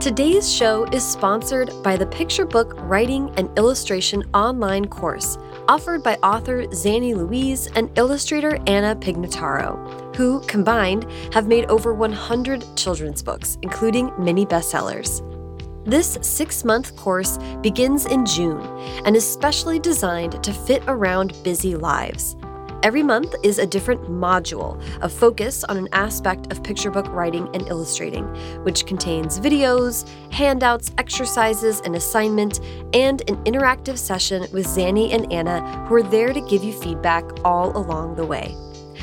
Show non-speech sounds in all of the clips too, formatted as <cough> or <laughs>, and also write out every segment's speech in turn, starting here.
Today's show is sponsored by the Picture Book Writing and Illustration online course offered by author Zanni Louise and illustrator Anna Pignataro, who combined have made over 100 children's books, including many bestsellers. This six month course begins in June and is specially designed to fit around busy lives. Every month is a different module a focus on an aspect of picture book writing and illustrating, which contains videos, handouts, exercises, an assignment, and an interactive session with Zanni and Anna, who are there to give you feedback all along the way.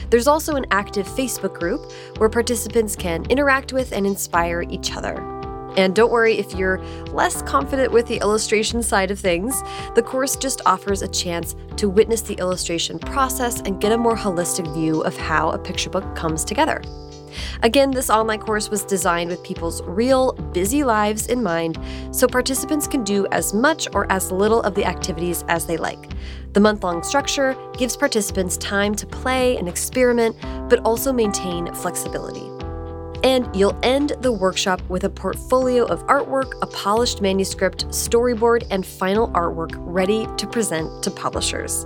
There's also an active Facebook group where participants can interact with and inspire each other. And don't worry if you're less confident with the illustration side of things, the course just offers a chance to witness the illustration process and get a more holistic view of how a picture book comes together. Again, this online course was designed with people's real, busy lives in mind, so participants can do as much or as little of the activities as they like. The month long structure gives participants time to play and experiment, but also maintain flexibility. And you'll end the workshop with a portfolio of artwork, a polished manuscript, storyboard, and final artwork ready to present to publishers.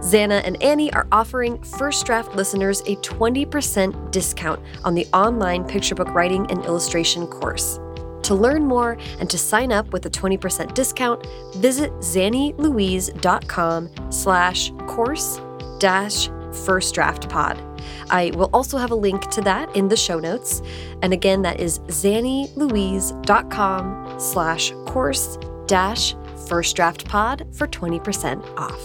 Zanni and Annie are offering First Draft listeners a 20% discount on the online picture book writing and illustration course. To learn more and to sign up with a 20% discount, visit zannilouise.com slash course dash first draft pod. I will also have a link to that in the show notes. And again, that is zannilouise.com slash course dash first draft pod for 20% off.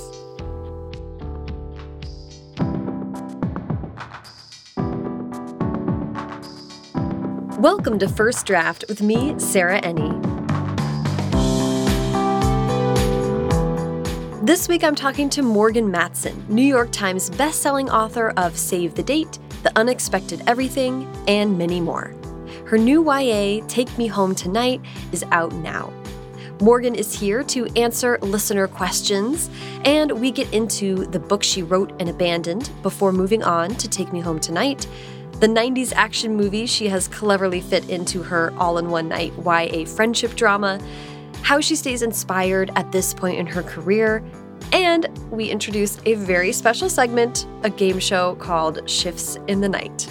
Welcome to First Draft with me, Sarah Enni. This week I'm talking to Morgan Matson, New York Times bestselling author of Save the Date, The Unexpected Everything, and many more. Her new YA, Take Me Home Tonight, is out now. Morgan is here to answer listener questions, and we get into the book she wrote and abandoned before moving on to Take Me Home Tonight, the 90s action movie she has cleverly fit into her all in one night YA friendship drama, how she stays inspired at this point in her career, and we introduce a very special segment, a game show called Schiffs in the Night.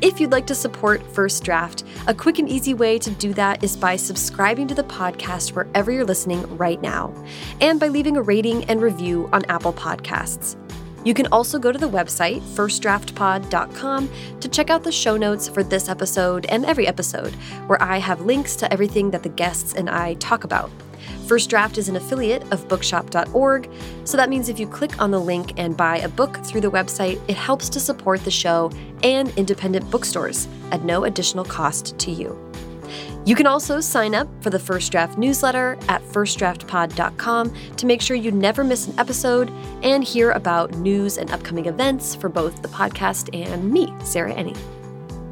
If you'd like to support First Draft, a quick and easy way to do that is by subscribing to the podcast wherever you're listening right now, and by leaving a rating and review on Apple Podcasts. You can also go to the website, firstdraftpod.com, to check out the show notes for this episode and every episode, where I have links to everything that the guests and I talk about. First Draft is an affiliate of bookshop.org, so that means if you click on the link and buy a book through the website, it helps to support the show and independent bookstores at no additional cost to you. You can also sign up for the First Draft newsletter at firstdraftpod.com to make sure you never miss an episode and hear about news and upcoming events for both the podcast and me, Sarah Enni.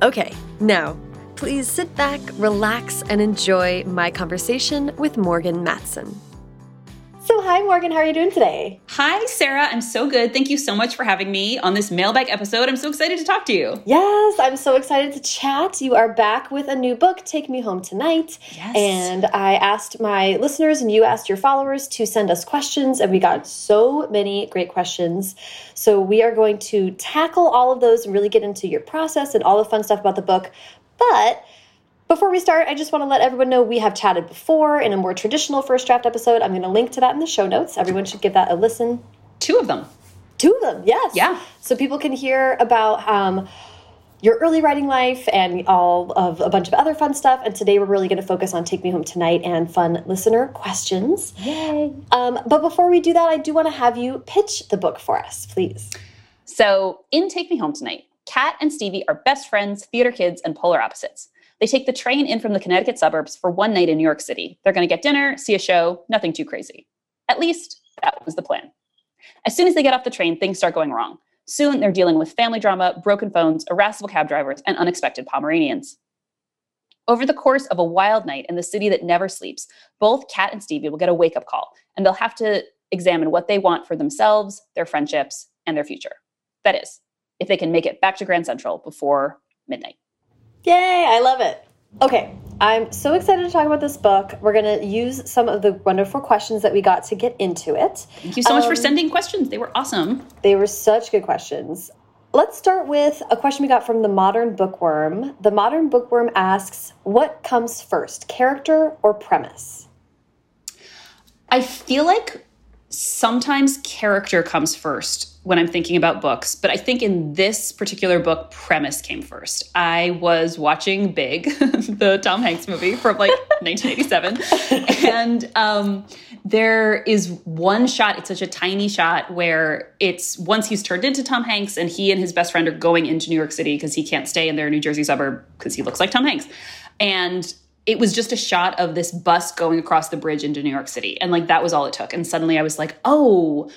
Okay, now, please sit back, relax, and enjoy my conversation with Morgan Matson. So, hi, Morgan. How are you doing today? Hi, Sarah. I'm so good. Thank you so much for having me on this mailbag episode. I'm so excited to talk to you. Yes, I'm so excited to chat. You are back with a new book, Take Me Home Tonight. Yes. And I asked my listeners and you asked your followers to send us questions, and we got so many great questions. So, we are going to tackle all of those and really get into your process and all the fun stuff about the book. But before we start, I just want to let everyone know we have chatted before in a more traditional first draft episode. I'm going to link to that in the show notes. Everyone should give that a listen. Two of them. Two of them, yes. Yeah. So people can hear about um, your early writing life and all of a bunch of other fun stuff. And today we're really going to focus on Take Me Home Tonight and fun listener questions. Yay. Um, but before we do that, I do want to have you pitch the book for us, please. So, in Take Me Home Tonight, Kat and Stevie are best friends, theater kids, and polar opposites. They take the train in from the Connecticut suburbs for one night in New York City. They're going to get dinner, see a show, nothing too crazy. At least that was the plan. As soon as they get off the train, things start going wrong. Soon they're dealing with family drama, broken phones, irascible cab drivers, and unexpected Pomeranians. Over the course of a wild night in the city that never sleeps, both Kat and Stevie will get a wake up call, and they'll have to examine what they want for themselves, their friendships, and their future. That is, if they can make it back to Grand Central before midnight. Yay, I love it. Okay, I'm so excited to talk about this book. We're going to use some of the wonderful questions that we got to get into it. Thank you so um, much for um, sending questions. They were awesome. They were such good questions. Let's start with a question we got from the Modern Bookworm. The Modern Bookworm asks, What comes first, character or premise? I feel like sometimes character comes first when I'm thinking about books, but I think in this particular book, premise came first. I was watching Big, <laughs> the Tom Hanks movie from like <laughs> 1987, and um, there is one shot. It's such a tiny shot where it's once he's turned into Tom Hanks, and he and his best friend are going into New York City because he can't stay in their New Jersey suburb because he looks like Tom Hanks, and it was just a shot of this bus going across the bridge into New York City. And like that was all it took. And suddenly I was like, oh,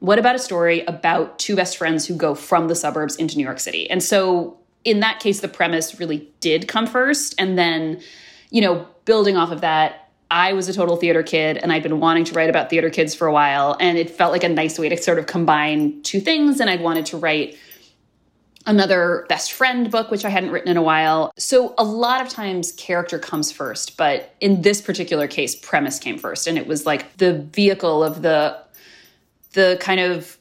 what about a story about two best friends who go from the suburbs into New York City? And so in that case, the premise really did come first. And then, you know, building off of that, I was a total theater kid and I'd been wanting to write about theater kids for a while. And it felt like a nice way to sort of combine two things. And I'd wanted to write another best friend book, which I hadn't written in a while. So a lot of times character comes first, but in this particular case, premise came first. And it was like the vehicle of the the kind of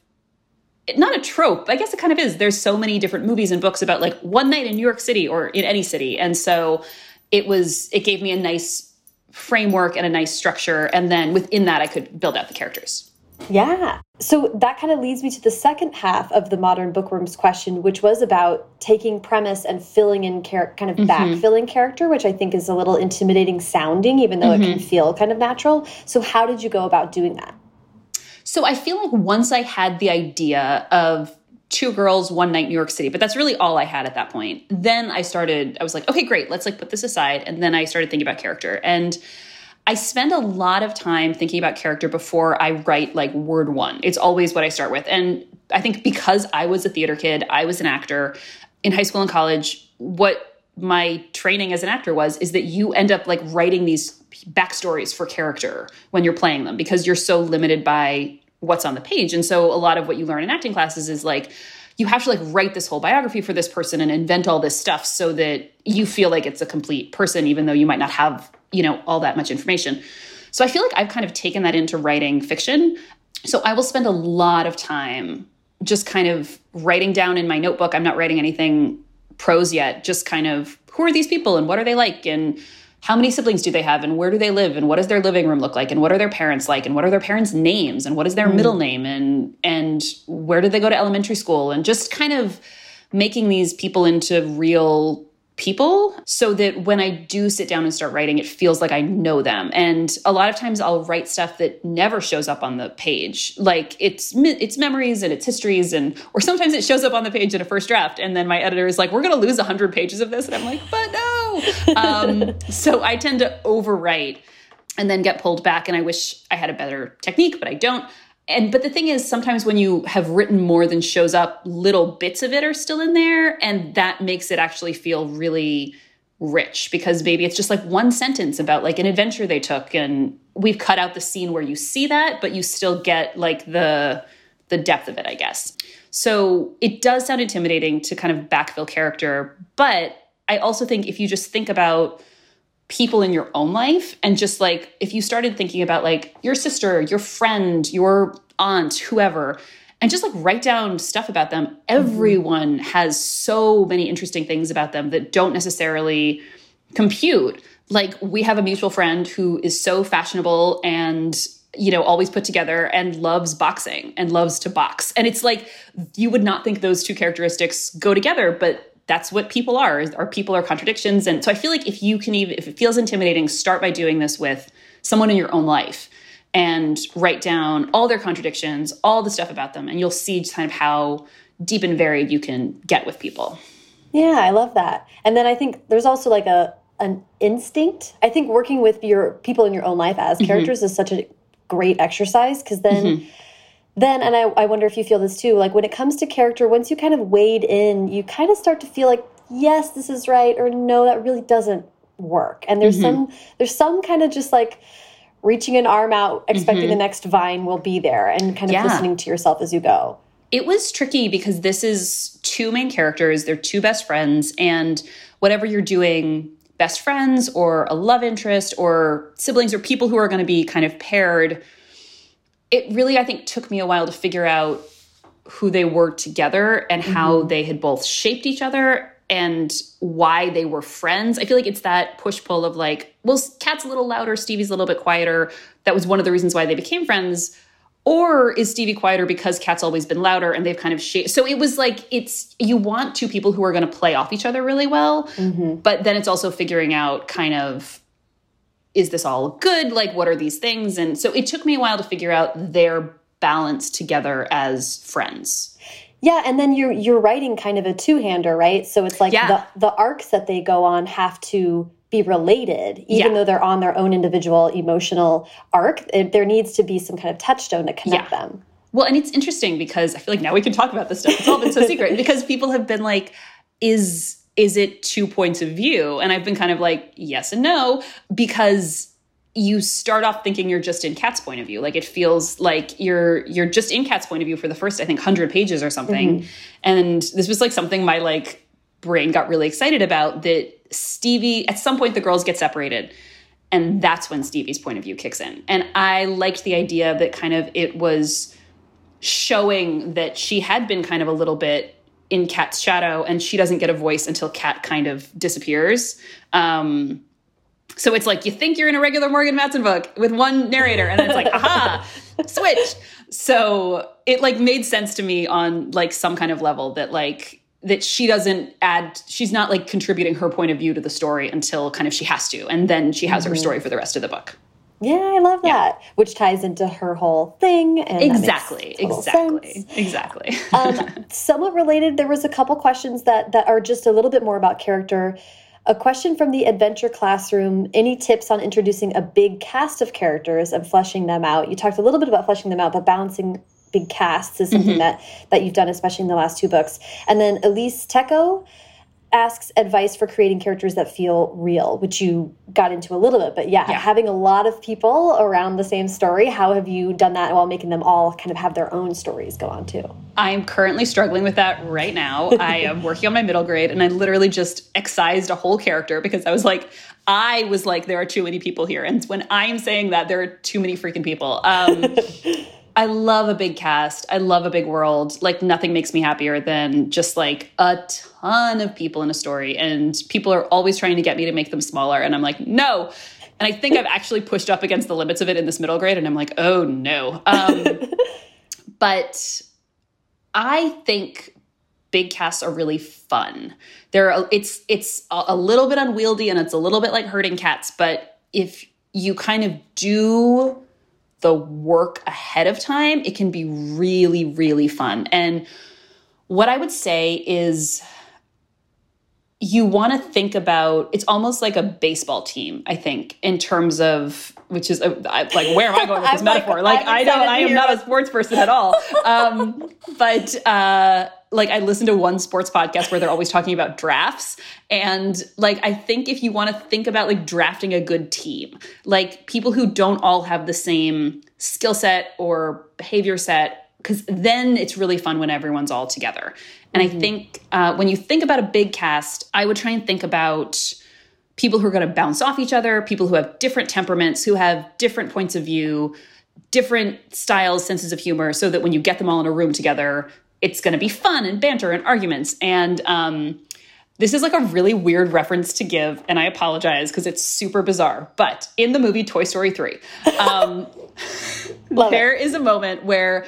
not a trope, I guess it kind of is. There's so many different movies and books about like one night in New York City or in any city. And so it was it gave me a nice framework and a nice structure and then within that I could build out the characters. Yeah. So that kind of leads me to the second half of the modern bookworms question, which was about taking premise and filling in kind of mm -hmm. backfilling character, which I think is a little intimidating sounding, even though mm -hmm. it can mm-hmm. feel kind of natural. So how did you go about doing that? So I feel like once I had the idea of two girls, one night, New York City, but that's really all I had at that point. Then I started, I was like, okay, great, let's like put this aside. And then I started thinking about character. And I spend a lot of time thinking about character before I write like word one. It's always what I start with. And I think because I was a theater kid, I was an actor in high school and college, what my training as an actor was is that you end up like writing these backstories for character when you're playing them because you're so limited by what's on the page. And so a lot of what you learn in acting classes is like, you have to like write this whole biography for this person and invent all this stuff so that you feel like it's a complete person, even though you might not have you know, all that much information. So I feel like I've kind of taken that into writing fiction. So I will spend a lot of time just kind of writing down in my notebook. I'm not writing anything prose yet, just kind of who are these people and what are they like and how many siblings do they have and where do they live and what does their living room look like and what are their parents like and what are their parents names and what is their mm. middle name and and where did they go to elementary school and just kind of making these people into real people so that when I do sit down and start writing, it feels like I know them. And a lot of times I'll write stuff that never shows up on the page. Like it's it's memories and it's histories and or sometimes it shows up on the page in a first draft and then my editor is like, we're going to lose 100 pages of this. And I'm like, but no. <laughs> um, so I tend to overwrite and then get pulled back. And I wish I had a better technique, but I don't and but the thing is sometimes when you have written more than shows up little bits of it are still in there and that makes it actually feel really rich because maybe it's just like one sentence about like an adventure they took and we've cut out the scene where you see that but you still get like the the depth of it i guess. So it does sound intimidating to kind of backfill character but i also think if you just think about people in your own life and just like if you started thinking about like your sister your friend your aunt whoever and just like write down stuff about them mm-hmm. everyone has so many interesting things about them that don't necessarily compute like we have a mutual friend who is so fashionable and you know always put together and loves boxing and loves to box and it's like you would not think those two characteristics go together but that's what people are Our people are contradictions and so i feel like if you can even if it feels intimidating start by doing this with someone in your own life and write down all their contradictions all the stuff about them and you'll see kind of how deep and varied you can get with people yeah i love that and then i think there's also like a an instinct i think working with your people in your own life as mm-hmm. characters mm -hmm. is such a great exercise because then mm -hmm then and I, I wonder if you feel this too like when it comes to character once you kind of wade in you kind of start to feel like yes this is right or no that really doesn't work and there's mm -hmm. some there's some kind of just like reaching an arm out expecting mm -hmm. the next vine will be there and kind of yeah. listening to yourself as you go it was tricky because this is two main characters they're two best friends and whatever you're doing best friends or a love interest or siblings or people who are going to be kind of paired, it really, I think, took me a while to figure out who they were together and how mm -hmm. they had both shaped each other and why they were friends. I feel like it's that push pull of like, well, Kat's a little louder, Stevie's a little bit quieter. That was one of the reasons why they became friends. Or is Stevie quieter because Kat's always been louder and they've kind of shaped? So it was like, it's, you want two people who are going to play off each other really well. Mm -hmm. But then it's also figuring out kind of, is this all good? Like, what are these things? And so it took me a while to figure out their balance together as friends. Yeah, and then you're you're writing kind of a two-hander, right? So it's like yeah. the the arcs that they go on have to be related, even yeah. though they're on their own individual emotional arc. It, there needs to be some kind of touchstone to connect yeah. them. Well, and it's interesting because I feel like now we can talk about this stuff. It's all been so secret <laughs> because people have been like, is is it two points of view? And I've been kind of like, yes and no, because you start off thinking you're just in Kat's point of view. Like it feels like you're you're just in Kat's point of view for the first, I think, hundred pages or something. Mm -hmm. And this was like something my like brain got really excited about that Stevie, at some point, the girls get separated. And that's when Stevie's point of view kicks in. And I liked the idea that kind of it was showing that she had been kind of a little bit in Kat's shadow and she doesn't get a voice until Kat kind of disappears. Um, so it's like you think you're in a regular Morgan Matson book with one narrator, and then it's like, <laughs> aha, switch. So it like made sense to me on like some kind of level that like that she doesn't add she's not like contributing her point of view to the story until kind of she has to and then she has mm -hmm. her mm-hmm. story for the rest of the book yeah i love that yeah. which ties into her whole thing and exactly exactly sense. exactly um, somewhat related there was a couple questions that that are just a little bit more about character a question from the adventure classroom any tips on introducing a big cast of characters and fleshing them out you talked a little bit about fleshing them out but balancing big casts is something mm -hmm. that that you've done, especially in the last two books. And then Elise Teco asks advice for creating characters that feel real, which you got into a little bit. But yeah, yeah, having a lot of people around the same story, how have you done that while making them all kind of have their own stories go on too? I'm currently struggling with that right now. <laughs> I am working on my middle grade and I literally just excised a whole character because I was like, I was like, there are too many people here. And when I'm saying that, there are too many freaking people. Um, <laughs> I love a big cast. I love a big world. Like nothing makes me happier than just like a ton of people in a story. And people are always trying to get me to make them smaller. And I'm like, no. And I think I've actually pushed up against the limits of it in this middle grade. And I'm like, oh no. Um, <laughs> but I think big casts are really fun. They're it's it's a little bit unwieldy and it's a little bit like herding cats. But if you kind of do the work ahead of time, it can be really, really fun. And what I would say is you want to think about it's almost like a baseball team, I think, in terms of which is uh, like where am I going with <laughs> this metaphor? Like, like I don't I am not a sports person at all. Um, <laughs> but uh like I listen to one sports podcast where they're always talking about drafts and like I think if you want to think about like drafting a good team, like people who don't all have the same skill set or behavior set because then it's really fun when everyone's all together. And mm -hmm. I mm-hmm. think uh, when you think about a big cast, I would try and think about people who are going to bounce off each other, people who have different temperaments, who have different points of view, different styles, senses of humor, so that when you get them all in a room together, it's going to be fun and banter and arguments. And um, this is like a really weird reference to give, and I apologize because it's super bizarre. But in the movie Toy Story 3, um, <laughs> there it. is a moment where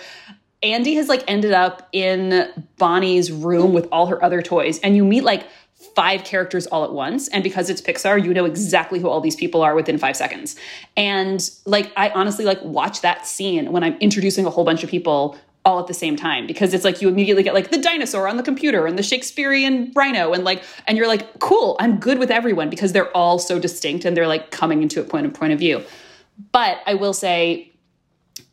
Andy has like ended up in Bonnie's room with all her other toys, and you meet like five characters all at once. And because it's Pixar, you know exactly who all these people are within five seconds. And like, I honestly like watch that scene when I'm introducing a whole bunch of people all at the same time because it's like you immediately get like the dinosaur on the computer and the Shakespearean rhino and like and you're like cool I'm good with everyone because they're all so distinct and they're like coming into a point of point of view. But I will say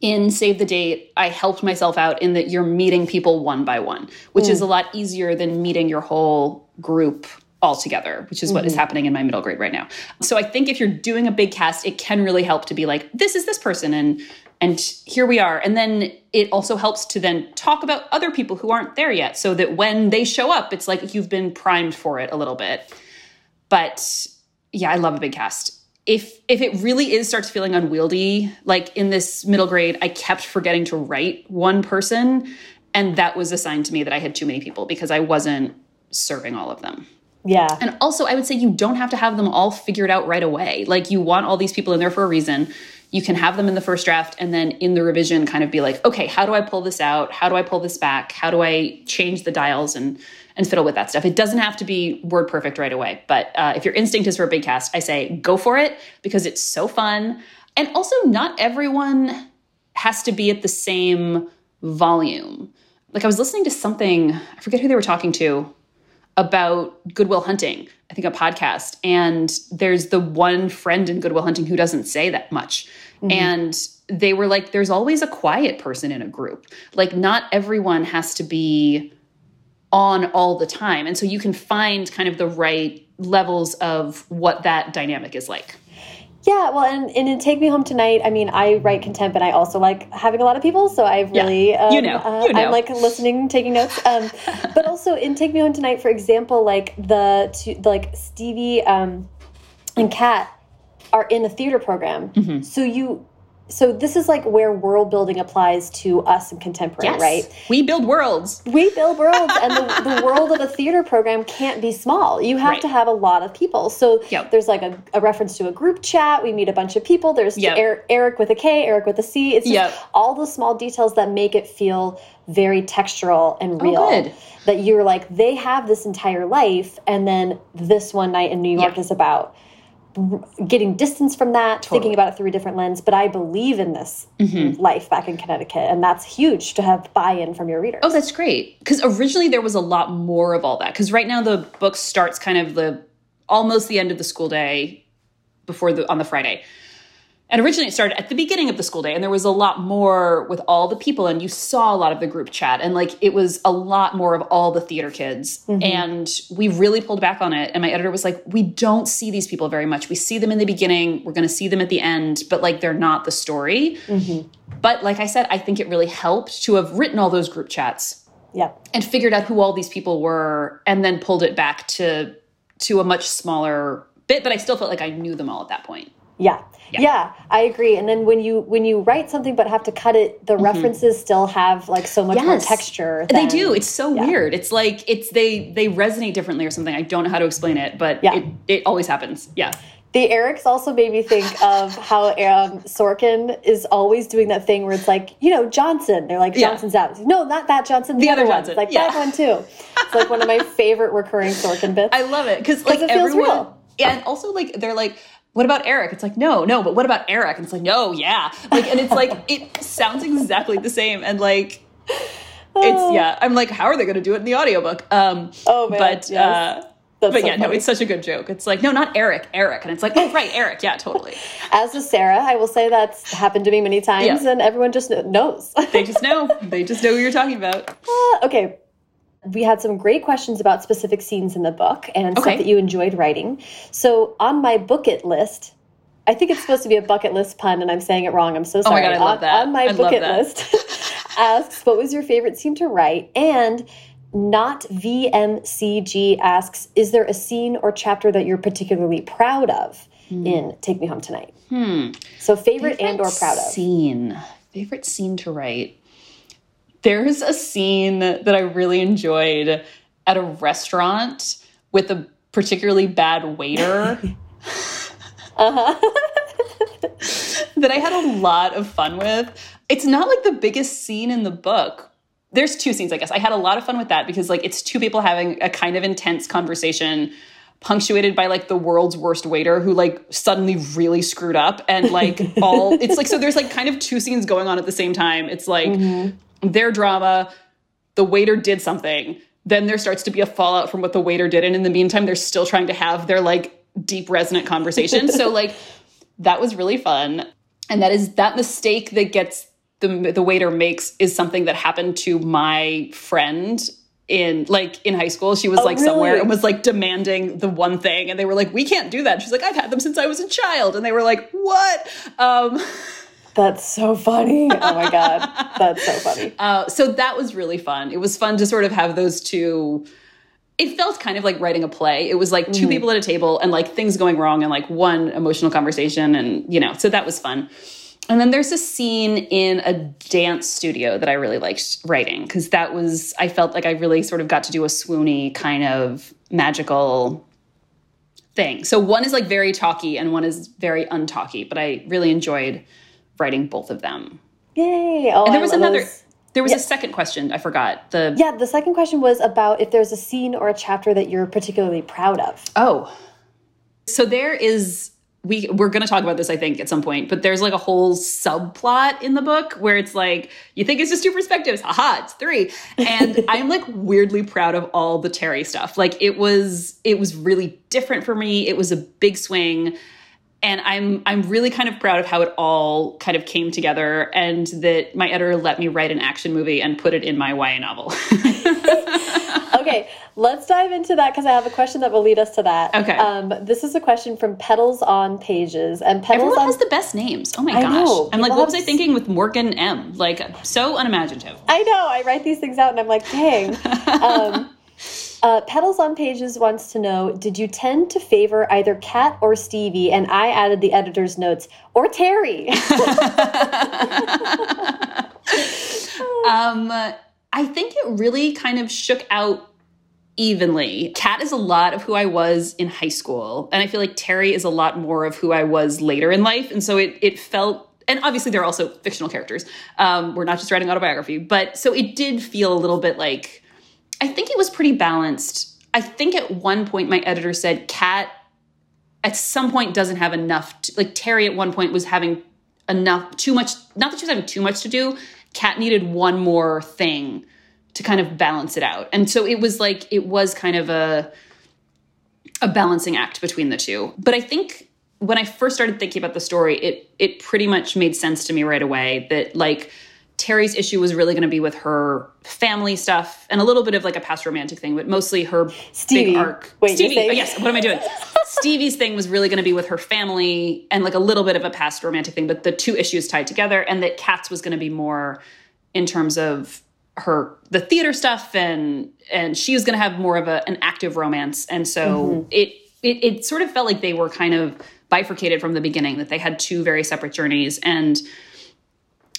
in Save the Date, I helped myself out in that you're meeting people one by one, which mm. is a lot easier than meeting your whole group all together, which is mm -hmm. what is mm-hmm. happening in my middle grade right now. So I think if you're doing a big cast, it can really help to be like, this is this person and and here we are. And then it also helps to then talk about other people who aren't there yet so that when they show up, it's like you've been primed for it a little bit. But yeah, I love a big cast. If if it really is starts feeling unwieldy, like in this middle grade, I kept forgetting to write one person, and that was a sign to me that I had too many people because I wasn't serving all of them. Yeah. And also, I would say you don't have to have them all figured out right away. Like, you want all these people in there for a reason. You can have them in the first draft and then in the revision, kind of be like, okay, how do I pull this out? How do I pull this back? How do I change the dials and and fiddle with that stuff? It doesn't have to be word perfect right away. But uh, if your instinct is for a big cast, I say go for it because it's so fun. And also, not everyone has to be at the same volume. Like, I was listening to something, I forget who they were talking to about Good Will Hunting, I think a podcast. And there's the one friend in Good Will Hunting who doesn't say that much. Mm -hmm. And they were like, there's always a quiet person in a group. Like, not everyone has to be on all the time. And so you can find kind of the right levels of what that dynamic is like. Yeah, well, and, and in Take Me Home Tonight, I mean, I write content, but I also like having a lot of people. So I've really, yeah, you, um, know, uh, you know, I'm like listening, taking notes. Um, <laughs> but also in Take Me Home Tonight, for example, like the, to, the like Stevie um, and Kat are in a theater program. Mm -hmm. So you so this is like where world building applies to us in contemporary, yes. right? We build worlds. We build worlds, and the, <laughs> the, world of a theater program can't be small. You have right. to have a lot of people. So yep. there's like a, a, reference to a group chat. We meet a bunch of people. There's yep. Eric, Eric, with a K, Eric with a C. It's yep. all the small details that make it feel very textural and oh, real. Oh, that you're like, they have this entire life, and then this one night in New York is about getting distance from that, totally. thinking about it through a different lens. But I believe in this mm -hmm. life back in Connecticut, and that's huge to have buy-in from your readers. Oh, that's great. Because originally there was a lot more of all that. Because right now the book starts kind of the almost the end of the school day before the on the Friday. And originally it started at the beginning of the school day, and there was a lot more with all the people, and you saw a lot of the group chat, and like it was a lot more of all the theater kids. Mm -hmm. And we really pulled back on it. And my editor was like, We don't see these people very much. We see them in the beginning, we're going to see them at the end, but like they're not the story. Mm -hmm. But like I said, I think it really helped to have written all those group chats. Yeah. And figured out who all these people were, and then pulled it back to to a much smaller bit. But I still felt like I knew them all at that point. Yeah. yeah. yeah. I agree. And then when you when you write something but have to cut it, the mm -hmm. references still have like so much yes. more texture. Than, they do. It's so yeah. weird. It's like it's they they resonate differently or something. I don't know how to explain it, but yeah. it, it always happens. Yeah. The Erics also made me think of how um, Sorkin is always doing that thing where it's like, you know, Johnson. They're like, Johnson's yeah. out. No, not that Johnson. The, the other, other Johnson. Like yeah. that one too. It's like one of my <laughs> favorite recurring Sorkin bits. I love it because like it feels everyone, real. Yeah, and also like they're like, what about Eric? It's like, no, no, but what about Eric? And it's like, no, yeah. Like, and it's like, it sounds exactly the same. And like, it's, yeah, I'm like, how are they going to do it in the audiobook? Um, oh, man. But, yes. uh, but so yeah, funny. no, it's such a good joke. It's like, no, not Eric, Eric. And it's like, oh, right, Eric. Yeah, totally. As with Sarah, I will say that's happened to me many times, yeah. and everyone just knows. they just know. <laughs> They just know who you're talking about. Uh, okay, we had some great questions about specific scenes in the book and okay. stuff that you enjoyed writing. So on my book it list, I think it's supposed to be a bucket list pun, and I'm saying it wrong. I'm so sorry. Oh my god, I love on, that. On my I bucket list <laughs> asks, what was your favorite scene to write? And not VMCG asks, is there a scene or chapter that you're particularly proud of hmm. in Take Me Home Tonight? Hmm. So favorite, favorite and or proud of. Scene. Favorite scene to write. There's a scene that I really enjoyed at a restaurant with a particularly bad waiter. <laughs> uh-huh. <laughs> that I had a lot of fun with. It's not like the biggest scene in the book. There's two scenes, I guess. I had a lot of fun with that because like it's two people having a kind of intense conversation punctuated by like the world's worst waiter who like suddenly really screwed up and like all <laughs> it's like so there's like kind of two scenes going on at the same time. It's like mm -hmm their drama, the waiter did something. Then there starts to be a fallout from what the waiter did. And in the meantime, they're still trying to have their like deep resonant conversation. so <laughs> like that was really fun. And that is that mistake that gets the the waiter makes is something that happened to my friend in like in high school she was oh, like really? somewhere and was like demanding the one thing and they were like we can't do that she's like i've had them since i was a child and they were like what um <laughs> That's so funny. Oh my God. <laughs> That's so funny. Uh, so that was really fun. It was fun to sort of have those two it felt kind of like writing a play. It was like 2 Mm-hmm. people at a table and like things going wrong and like one emotional conversation and you know, so that was fun. And then there's a scene in a dance studio that I really liked writing because that was I felt like I really sort of got to do a swoony kind of magical thing. So one is like very talky and one is very untalky, but I really enjoyed writing both of them. Yay! Oh, And there was another those. there was a second question I forgot. The Yeah, the second question was about if there's a scene or a chapter that you're particularly proud of. Oh. So there is we we're going to talk about this I think at some point, but there's like a whole subplot in the book where it's like you think it's just two perspectives. Haha, it's three. And <laughs> I'm like weirdly proud of all the Terry stuff. Like it was it was really different for me. It was a big swing. And I'm I'm really kind of proud of how it all kind of came together and that my editor let me write an action movie and put it in my YA novel. <laughs> Okay, let's dive into that because I have a question that will lead us to that. Okay. Um, this is a question from Petals on Pages, and Petals Everyone on has the best names. Oh my I gosh. know. I'm like, what was I thinking with Morgan M? Like, so unimaginative. I know. I write these things out and I'm like, dang. <laughs> um, uh, Petals on Pages wants to know Did you tend to favor either Kat or Stevie? And I added the editor's notes, or Terry. <laughs> Um, I think it really kind of shook out evenly. Kat is a lot of who I was in high school, and I feel like Terry is a lot more of who I was later in life. And so it it felt and obviously they're also fictional characters. Um, we're not just writing autobiography, but so it did feel a little bit like I think it was pretty balanced. I think at one point my editor said Kat at some point doesn't have enough to, like Terry at one point was having enough too much not that she was having too much to do Kat needed one more thing to kind of balance it out and so it was like it was kind of a a balancing act between the two but I think when I first started thinking about the story it it pretty much made sense to me right away that like Terry's issue was really going to be with her family stuff and a little bit of like a past romantic thing, but mostly her Stevie. big arc. Wait, Stevie. oh, yes. What am I doing? <laughs> Stevie's thing was really going to be with her family and like a little bit of a past romantic thing, but the two issues tied together, and that Kat's was going to be more in terms of her the theater stuff and and she was going to have more of a, an active romance and so mm-hmm. it, it it sort of felt like they were kind of bifurcated from the beginning that they had two very separate journeys and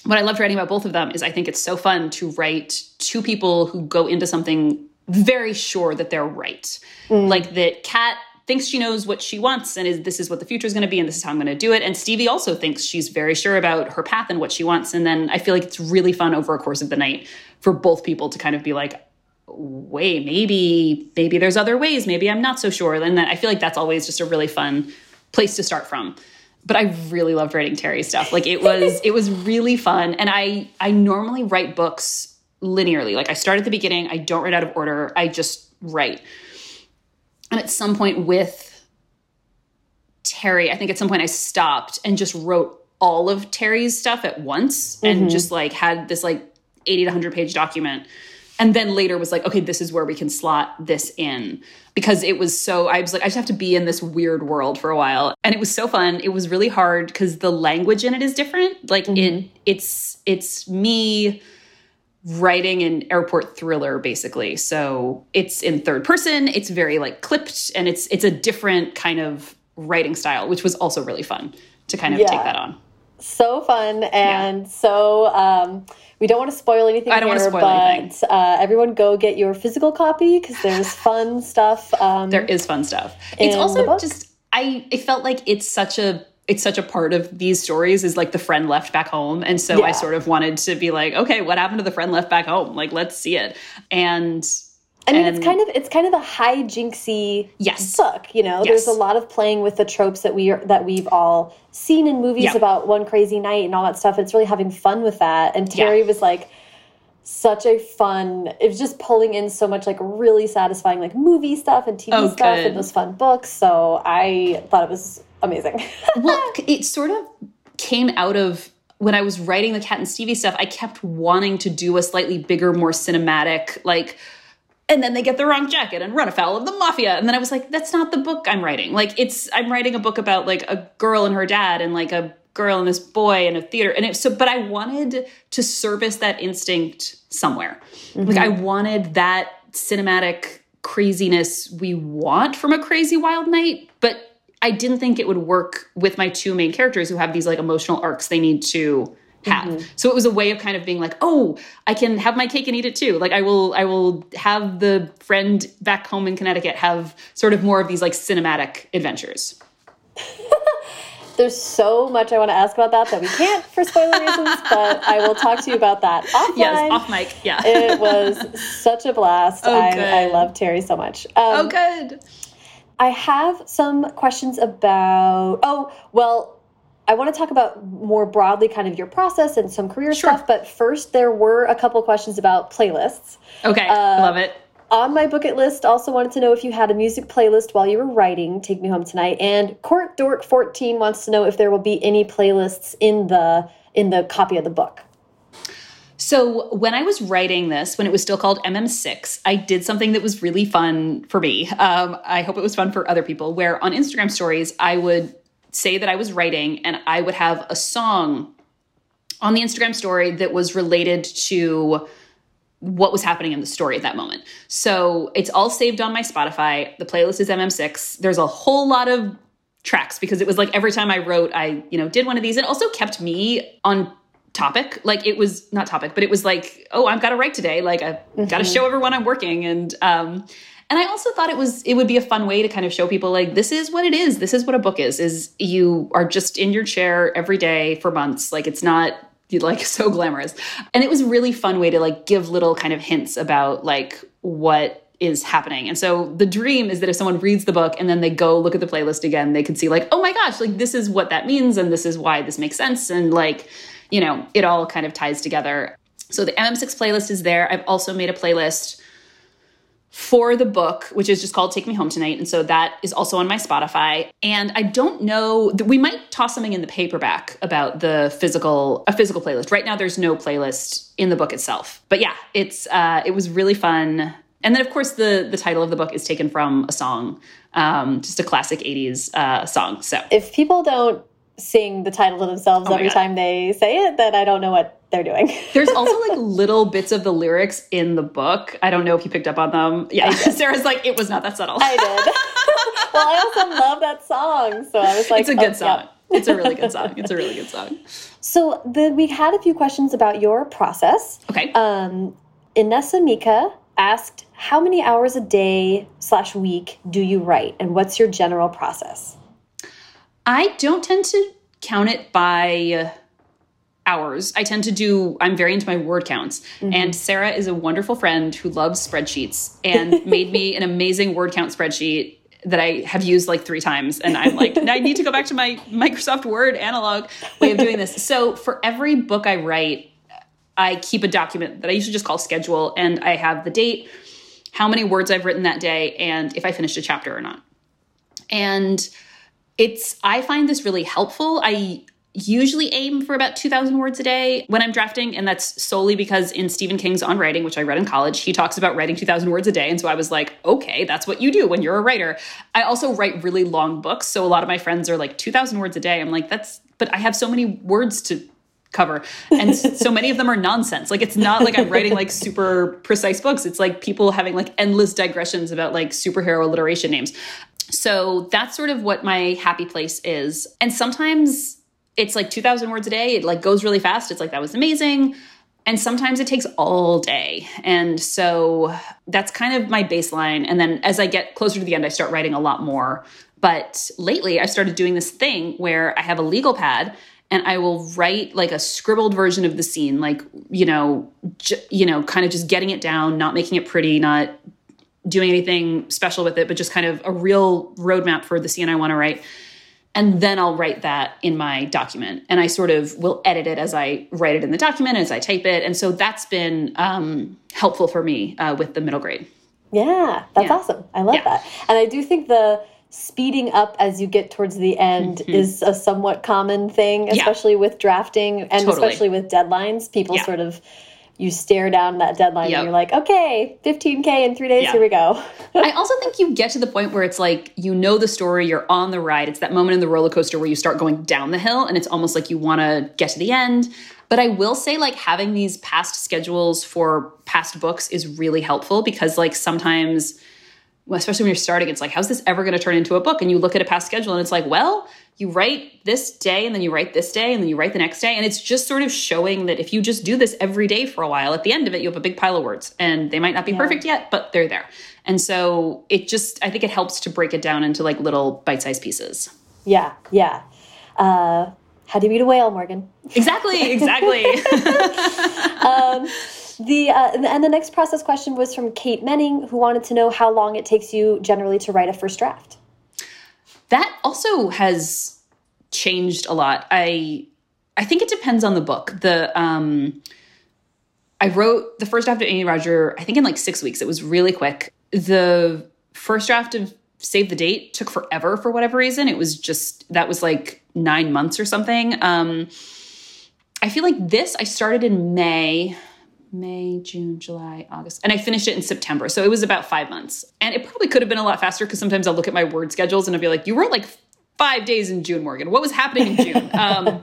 what I loved writing about both of them is I think it's so fun to write two people who go into something very sure that they're right. Mm. Like that Kat thinks she knows what she wants and is this is what the future is going to be and this is how I'm going to do it. And Stevie also thinks she's very sure about her path and what she wants. And then I feel like it's really fun over a course of the night for both people to kind of be like, wait, maybe maybe there's other ways. Maybe I'm not so sure. And then I feel like that's always just a really fun place to start from but I really loved writing Terry stuff. Like it was it was really fun and I I normally write books linearly. Like I start at the beginning, I don't write out of order. I just write. And at some point with Terry, I think at some point I stopped and just wrote all of Terry's stuff at once and mm-hmm. just like had this like 80 to 100 page document and then later was like okay this is where we can slot this in. Because it was so i was like i just have to be in this weird world for a while. And it was so fun. It was really hard because the language in it is different. Like it it's it's me writing an airport thriller basically. So it's in third person. It's very like clipped and it's it's a different kind of writing style which was also really fun to kind of Yeah. take that on. So fun and so um, we don't want to spoil anything I don't wanna spoil but anything. Uh, everyone go get your physical copy because there's <laughs> fun stuff um, there is fun stuff. It's also just I it felt like it's such a it's such a part of these stories is like the friend left back home and so I sort of wanted to be like okay what happened to the friend left back home like let's see it and I mean, and- it's kind of it's kind of a high jinxy Yes. book. You know, Yes. there's a lot of playing with the tropes that we are, that we've all seen in movies Yeah. about one crazy night and all that stuff. It's really having fun with that. And Yeah. Terry was like such a fun. It was just pulling in so much like really satisfying like movie stuff and TV Oh, stuff good. and those fun books. So I thought it was amazing. <laughs> well it sort of came out of when I was writing the Kat and Stevie stuff I kept wanting to do a slightly bigger more cinematic like and then they get the wrong jacket and run afoul of the mafia. And then i was like that's not the book i'm writing. Like it's i'm writing a book about like a girl and her dad and like a girl and this boy in a theater. And it so but i wanted to service that instinct somewhere. Like mm-hmm. i wanted that cinematic craziness we want from a crazy wild night, but I didn't think it would work with my two main characters who have these like emotional arcs they need to have. Mm -hmm. So it was a way of kind of being like, oh, I can have my cake and eat it too. Like I will, I will have the friend back home in Connecticut have sort of more of these like cinematic adventures. <laughs> There's so much I want to ask about that that we can't for spoiler reasons, but I will talk to you about that offline. Yes, off mic. Yeah, it was such a blast. Oh, I, I love Terry so much. Um, oh, good. I have some questions about. Oh, well, I want to talk about more broadly kind of your process and some career sure. stuff. But first, there were a couple questions about playlists. Okay, uh, love it. On my bucket list, also wanted to know if you had a music playlist while you were writing Take Me Home Tonight. And Court Dork 14 wants to know if there will be any playlists in the in the copy of the book. So when I was writing this, when it was still called MM6, I did something that was really fun for me. Um, I hope it was fun for other people. Where on Instagram stories, I would say that I was writing and I would have a song on the Instagram story that was related to what was happening in the story at that moment. So it's all saved on my Spotify. The playlist is MM6. There's a whole lot of tracks because it was like every time I wrote, I, you know, did one of these. It also kept me on topic. Like it was not topic, but it was like, oh, I've got to write today. Like I've mm -hmm. got to show everyone I'm working. And um and I also thought it was it would be a fun way to kind of show people like this is what it is. This is what a book is. Is you are just in your chair every day for months. Like it's not like <laughs> so glamorous. And it was a really fun way to like give little kind of hints about like what is happening. And so the dream is that if someone reads the book and then they go look at the playlist again, they could see like, oh my gosh, like this is what that means and this is why this makes sense and like, you know, it all kind of ties together. So the MM6 playlist is there. I've also made a playlist for the book, which is just called Take Me Home Tonight. And so that is also on my Spotify. And I don't know, we might toss something in the paperback about the physical, a physical playlist. Right now, there's no playlist in the book itself. But yeah, it's, uh, it was really fun. And then, of course, the, the title of the book is taken from a song, um, just a classic 80s uh, song. So if people don't sing the title to themselves oh every God. time they say it, then I don't know what they're doing. <laughs> There's also like little bits of the lyrics in the book. I don't know if you picked up on them. Yeah, <laughs> Sarah's like, it was not that subtle. I did. <laughs> well, I also love that song, so I was like, it's a good oh, song. Yeah. It's a really good song. It's a really good song. So the, we had a few questions about your process. Okay. Um, Inessa Mika asked, how many hours a day slash week do you write, and what's your general process? I don't tend to count it by hours. I tend to do, I'm very into my word counts. Mm -hmm. And Sarah is a wonderful friend who loves spreadsheets and <laughs> made me an amazing word count spreadsheet that I have used like three times. And I'm like, I need to go back to my Microsoft Word analog way of doing this. So for every book I write, I keep a document that I usually just call schedule. And I have the date, how many words I've written that day, and if I finished a chapter or not. And it's, I find this really helpful. I, usually aim for about 2,000 words a day when I'm drafting. And that's solely because in Stephen King's On Writing, which I read in college, he talks about writing 2,000 words a day. And so I was like, okay, that's what you do when you're a writer. I also write really long books. So a lot of my friends are like, 2,000 words a day. I'm like, that's, but I have so many words to cover. And so many of them are nonsense. Like it's not like i'm writing like super precise books. It's like people having like endless digressions about like superhero alliteration names. So that's sort of what my happy place is. And sometimes it's like 2000 words a day. It like goes really fast. It's like that was amazing. And sometimes it takes all day. And so that's kind of my baseline. And then as i get closer to the end i start writing a lot more. But lately I've started doing this thing where i have a legal pad and i will write like a scribbled version of the scene like you know you know kind of just getting it down not making it pretty not doing anything special with it but just kind of a real roadmap for the scene i want to write and then I'll write that in my document. And I sort of will edit it as I write it in the document, as I type it. And so that's been um, helpful for me uh, with the middle grade. Yeah, that's yeah. awesome. I love yeah. that. And I do think the speeding up as you get towards the end mm -hmm. is a somewhat common thing, especially yeah. with drafting and totally. especially with deadlines. People sort of you stare down that deadline yep. and you're like, okay, 15K in three days, yeah. here we go. I also think you get to the point where it's like, you know the story, you're on the ride. It's that moment in the roller coaster where you start going down the hill and it's almost like you want to get to the end. But I will say, like, having these past schedules for past books is really helpful because, like, sometimes especially when you're starting, it's like, how's this ever going to turn into a book? And you look at a past schedule and it's like, well, you write this day and then you write this day and then you write the next day. And it's just sort of showing that if you just do this every day for a while, at the end of it, you have a big pile of words and they might not be yeah. perfect yet, but they're there. And so it just, I think it helps to break it down into like little bite sized pieces. Yeah, yeah. Uh, how do you eat a whale, Morgan? Exactly, exactly. <laughs> um, the uh, and the next process question was from Kate Menning, who wanted to know how long it takes you generally to write a first draft. That also has changed a lot. I I think it depends on the book. The um, I wrote the first draft of Amy Roger, I think in like six weeks. It was really quick. The first draft of Save the Date took forever for whatever reason. It was just that was like nine months or something. Um, I feel like this I started in May May, June, July, August. And I finished it in September. So it was about five months. And it probably could have been a lot faster because sometimes I'll look at my word schedules and I'll be like, you wrote like five days in June, Morgan. What was happening in June? <laughs> um,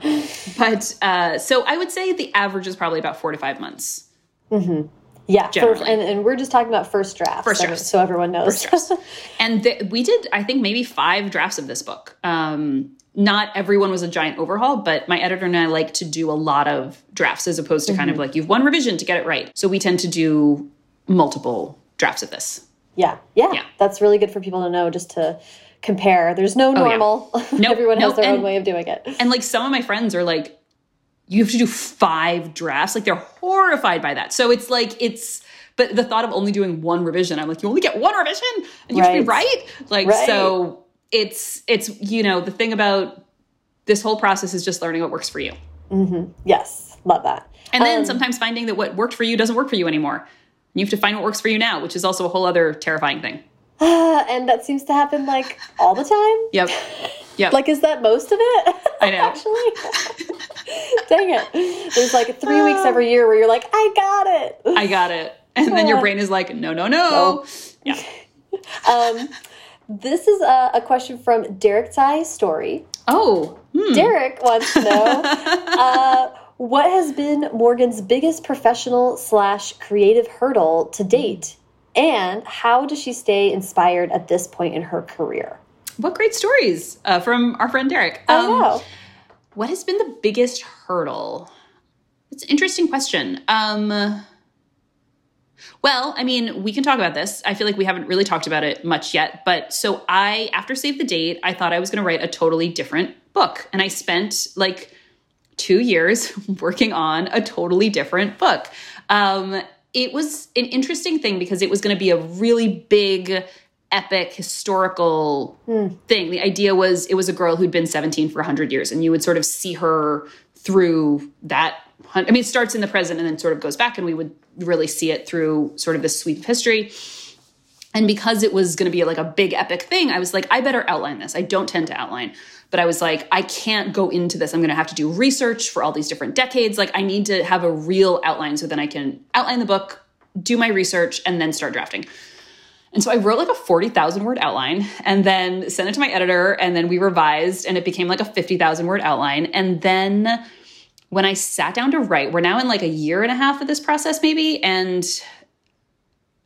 but uh, so I would say the average is probably about four to five months. Mm-hmm. Yeah, first, and, and we're just talking about first drafts. First drafts. So everyone knows. First drafts. <laughs> and the, we did, I think, maybe five drafts of this book. Um, not everyone was a giant overhaul, but my editor and I like to do a lot of drafts as opposed to mm -hmm. kind of mm-hmm. like you've one revision to get it right. So we tend to do multiple drafts of this. Yeah, yeah, yeah. That's really good for people to know just to compare. There's no normal. Oh, yeah. <laughs> nope, Everyone nope. has their and, own way of doing it. And like some of my friends are like, you have to do five drafts. Like they're horrified by that. So it's like, it's, but the thought of only doing one revision, I'm like, you only get one revision and you right. have to be right. Like, right. so it's it's you know the thing about this whole process is just learning what works for you. Mm -hmm. Yes, love that. And then um, sometimes finding that what worked for you doesn't work for you anymore. You have to find what works for you now, which is also a whole other terrifying thing. <sighs> and that seems to happen like all the time. Yep. Yep. like, is that most of it? I know. <laughs> Actually, <laughs> dang it. There's like three weeks every year where you're like, I got it. I got it. And then your brain is like, no, no, no. <laughs> no. Yeah. um, this is a, a question from Derek Story. Oh, hmm. Derek wants to know <laughs> uh, what has been Morgan's biggest professional slash creative hurdle to date, and how does she stay inspired at this point in her career? What great stories uh, from our friend Derek. Um, know. What has been the biggest hurdle? It's an interesting question. Um, well, I mean, we can talk about this. I feel like we haven't really talked about it much yet. But so I, after Save the Date, I thought I was going to write a totally different book. And I spent like two years <laughs> working on a totally different book. Um, it was an interesting thing because it was going to be a really big, epic, historical mm. thing. The idea was it was a girl who'd been 17 for 100 years, and you would sort of see her through that. I mean, it starts in the present and then sort of goes back, and we would really see it through sort of this sweep of history. And because it was going to be like a big epic thing, I was like, I better outline this. I don't tend to outline, but I was like, I can't go into this. I'm going to have to do research for all these different decades. Like, I need to have a real outline so then I can outline the book, do my research, and then start drafting. And so I wrote like a 40,000 word outline and then sent it to my editor, and then we revised, and it became like a 50,000 word outline. And then when I sat down to write, we're now in like a year and a half of this process, maybe. And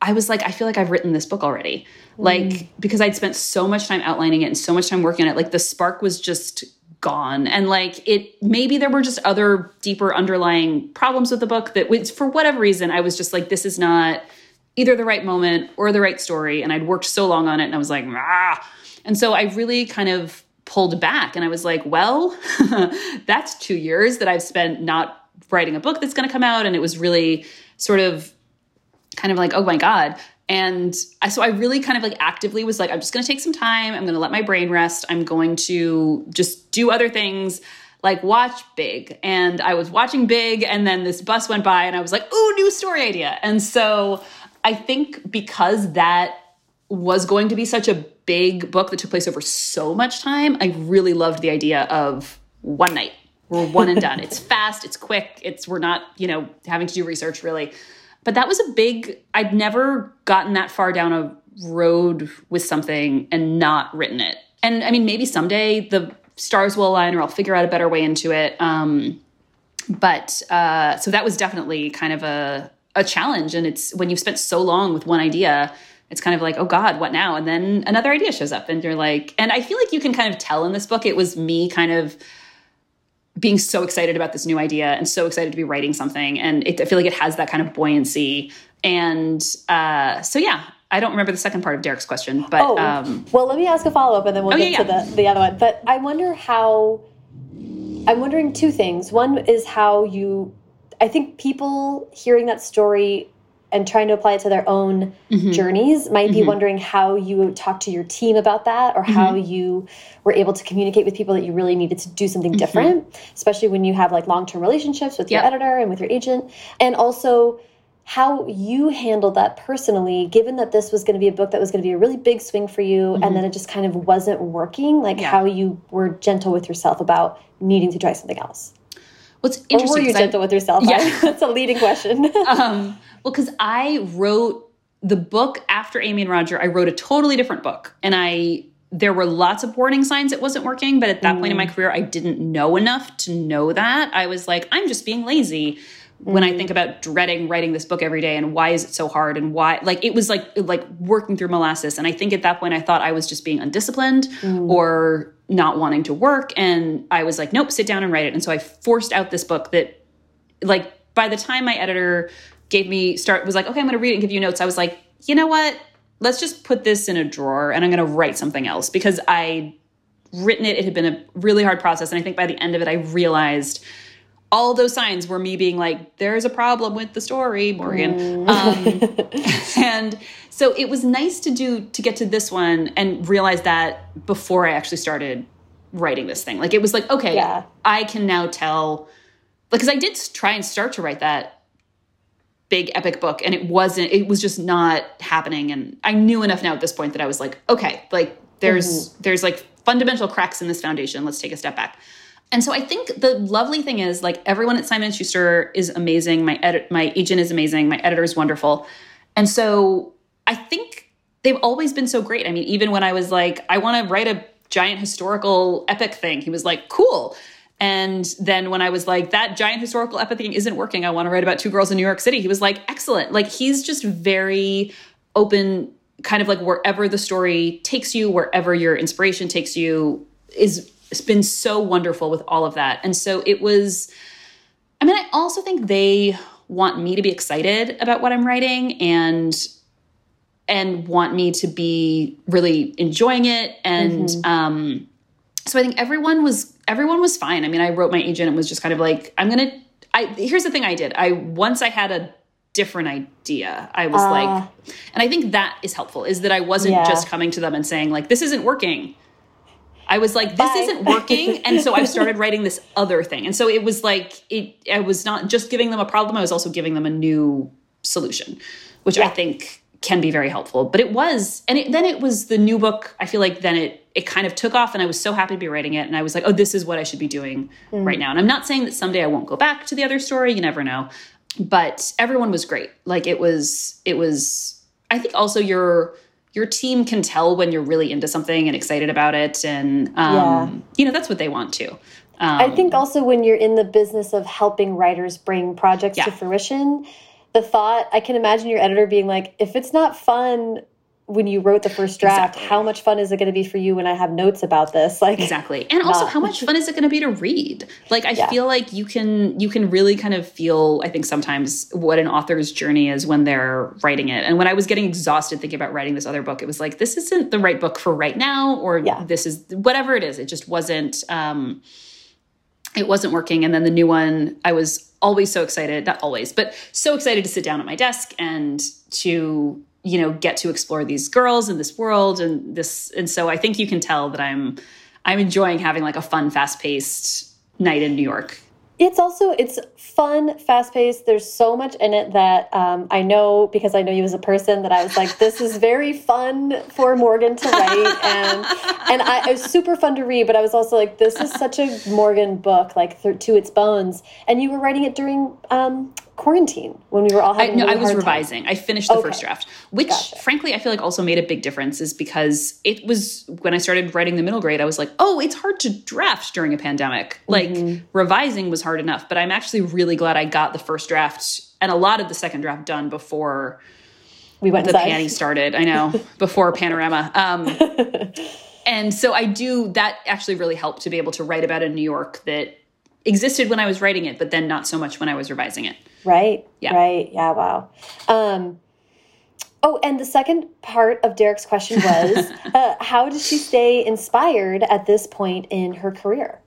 I was like, I feel like I've written this book already. Mm. Like, because I'd spent so much time outlining it and so much time working on it, like the spark was just gone. And like, it maybe there were just other deeper underlying problems with the book that, was, for whatever reason, I was just like, this is not either the right moment or the right story. And I'd worked so long on it and I was like, ah. And so I really kind of pulled back and I was like, well, <laughs> that's two years that I've spent not writing a book that's going to come out. And it was really sort of kind of like, oh my God. And I, so I really kind of like actively was like, I'm just going to take some time. I'm going to let my brain rest. I'm going to just do other things like watch Big. And I was watching Big, and then this bus went by, and I was like, oh, new story idea. And so I think because that was going to be such a big book that took place over so much time, I really loved the idea of one night. We're one and done. <laughs> It's fast, it's quick, it's we're not, you know, having to do research really. But that was a big I'd never gotten that far down a road with something and not written it. And I mean, maybe someday the stars will align or I'll figure out a better way into it. Um, but uh, so that was definitely kind of a, a challenge. And it's when you've spent so long with one idea it's kind of like, oh God, what now? And then another idea shows up, and you're like, and I feel like you can kind of tell in this book it was me kind of being so excited about this new idea and so excited to be writing something. And it, I feel like it has that kind of buoyancy. And uh, so, yeah, I don't remember the second part of Derek's question, but oh, um, well, let me ask a follow up, and then we'll oh, get yeah, to the the other one. But I wonder how. I'm wondering two things. One is how you. I think people hearing that story and trying to apply it to their own mm -hmm. journeys might be mm -hmm. wondering how you talk to your team about that or mm -hmm. how you were able to communicate with people that you really needed to do something mm-hmm. different especially when you have like long-term relationships with your editor and with your agent and also how you handled that personally, given that this was going to be a book that was going to be a really big swing for you, mm -hmm. and mm-hmm. then it just kind of wasn't working, like yeah. how you were gentle with yourself about needing to try something else. What's interesting? Or were you gentle I, with yourself? Yeah, <laughs> that's a leading question. <laughs> um, well, because I wrote the book after Amy and Roger, I wrote a totally different book, and I there were lots of warning signs it wasn't working, but at that mm. point in my mm. career, I didn't know enough to know that. I was like, I'm just being lazy when I mm. think about dreading writing this book every day and why is it so hard and why like it was like like working through molasses and I think at that point I thought I was just being undisciplined mm. or not wanting to work and I was like nope sit down and write it and so I forced out this book that like by the time my editor gave me start was like okay I'm going to read it and give you notes I was like you know what let's just put this in a drawer and I'm going to write something else because I written it it had been a really hard process and I think by the end of it I realized all those signs were me being like, there's a problem with the story, Morgan. Mm. Um, <laughs> and so it was nice to do to get to this one and realize that before I actually started writing this thing. Like it was like, okay, yeah. I can now tell because I did try and start to write that big epic book and it wasn't it was just not happening and I knew enough now at this point that I was like, okay, like there's mm -hmm. there's like fundamental cracks in this foundation. Let's take a step back. And so I think the lovely thing is like everyone at Simon & Schuster is amazing. My edit my agent is amazing. My editor is wonderful. And so I think they've always been so great. I mean, even when I was like, I want to write a giant historical epic thing, he was like, cool. And then when I was like, that giant historical epic thing isn't working, I want to write about two girls in New York City, he was like, excellent. Like he's just very open, kind of like wherever the story takes you, wherever your inspiration takes you, is it's been so wonderful with all of that. And so it was, I mean, I also think they want me to be excited about what I'm writing and and want me to be really enjoying it and mm -hmm. um so i think everyone was everyone was fine i mean i wrote my agent and was just kind of like i'm gonna i here's the thing i did i once i had a different idea i was uh, like and i think that is helpful is that i wasn't yeah. just coming to them and saying like this isn't working I was like, this Bye. isn't working. <laughs> and so I started writing this other thing. And so it was like, it, I was not just giving them a problem, I was also giving them a new solution, which yeah. I think can be very helpful. But it was, and it, then it was the new book. I feel like then it, it kind of took off and I was so happy to be writing it. And I was like, oh, this is what I should be doing mm. right now. And I'm not saying that someday I won't go back to the other story. You never know. But everyone was great. Like it was, it was, I think also your, your team can tell when you're really into something and excited about it and um, yeah. you know that's what they want to um, i think also when you're in the business of helping writers bring projects yeah. to fruition the thought i can imagine your editor being like if it's not fun when you wrote the first draft exactly. how much fun is it going to be for you when i have notes about this <laughs> like exactly and also how much fun is it going to be to read like i yeah. feel like you can you can really kind of feel i think sometimes what an author's journey is when they're writing it and when i was getting exhausted thinking about writing this other book it was like this isn't the right book for right now or yeah. this is whatever it is it just wasn't um it wasn't working. And then the new one i was always so excited not always but so excited to sit down at my desk and to you know get to explore these girls in this world and this and so i think you can tell that i'm i'm enjoying having like a fun fast-paced night in new york it's also it's fun fast-paced. There's so much in it that um, i know because i know you as a person that i was like this is very fun for morgan to write <laughs> and and I, it was super fun to read but i was also like this is such a morgan book like to its bones. And you were writing it during um, quarantine when we were all having. I, no, I was revising. Time. I finished the okay. first draft, which gotcha. frankly I feel like also made a big difference, is because it was when I started writing the middle grade. I was like, oh, it's hard to draft during a pandemic. Like mm -hmm. revising was hard enough, but I'm actually really glad I got the first draft and a lot of the second draft done before we went the panty started. I know <laughs> before Panorama. Um, <laughs> and so I do that actually really helped to be able to write about a New York that existed when I was writing it, but then not so much when I was revising it. Right. Yeah. Right. Yeah. Wow. Um, oh, and the second part of Derek's question was <laughs> uh, how does she stay inspired at this point in her career?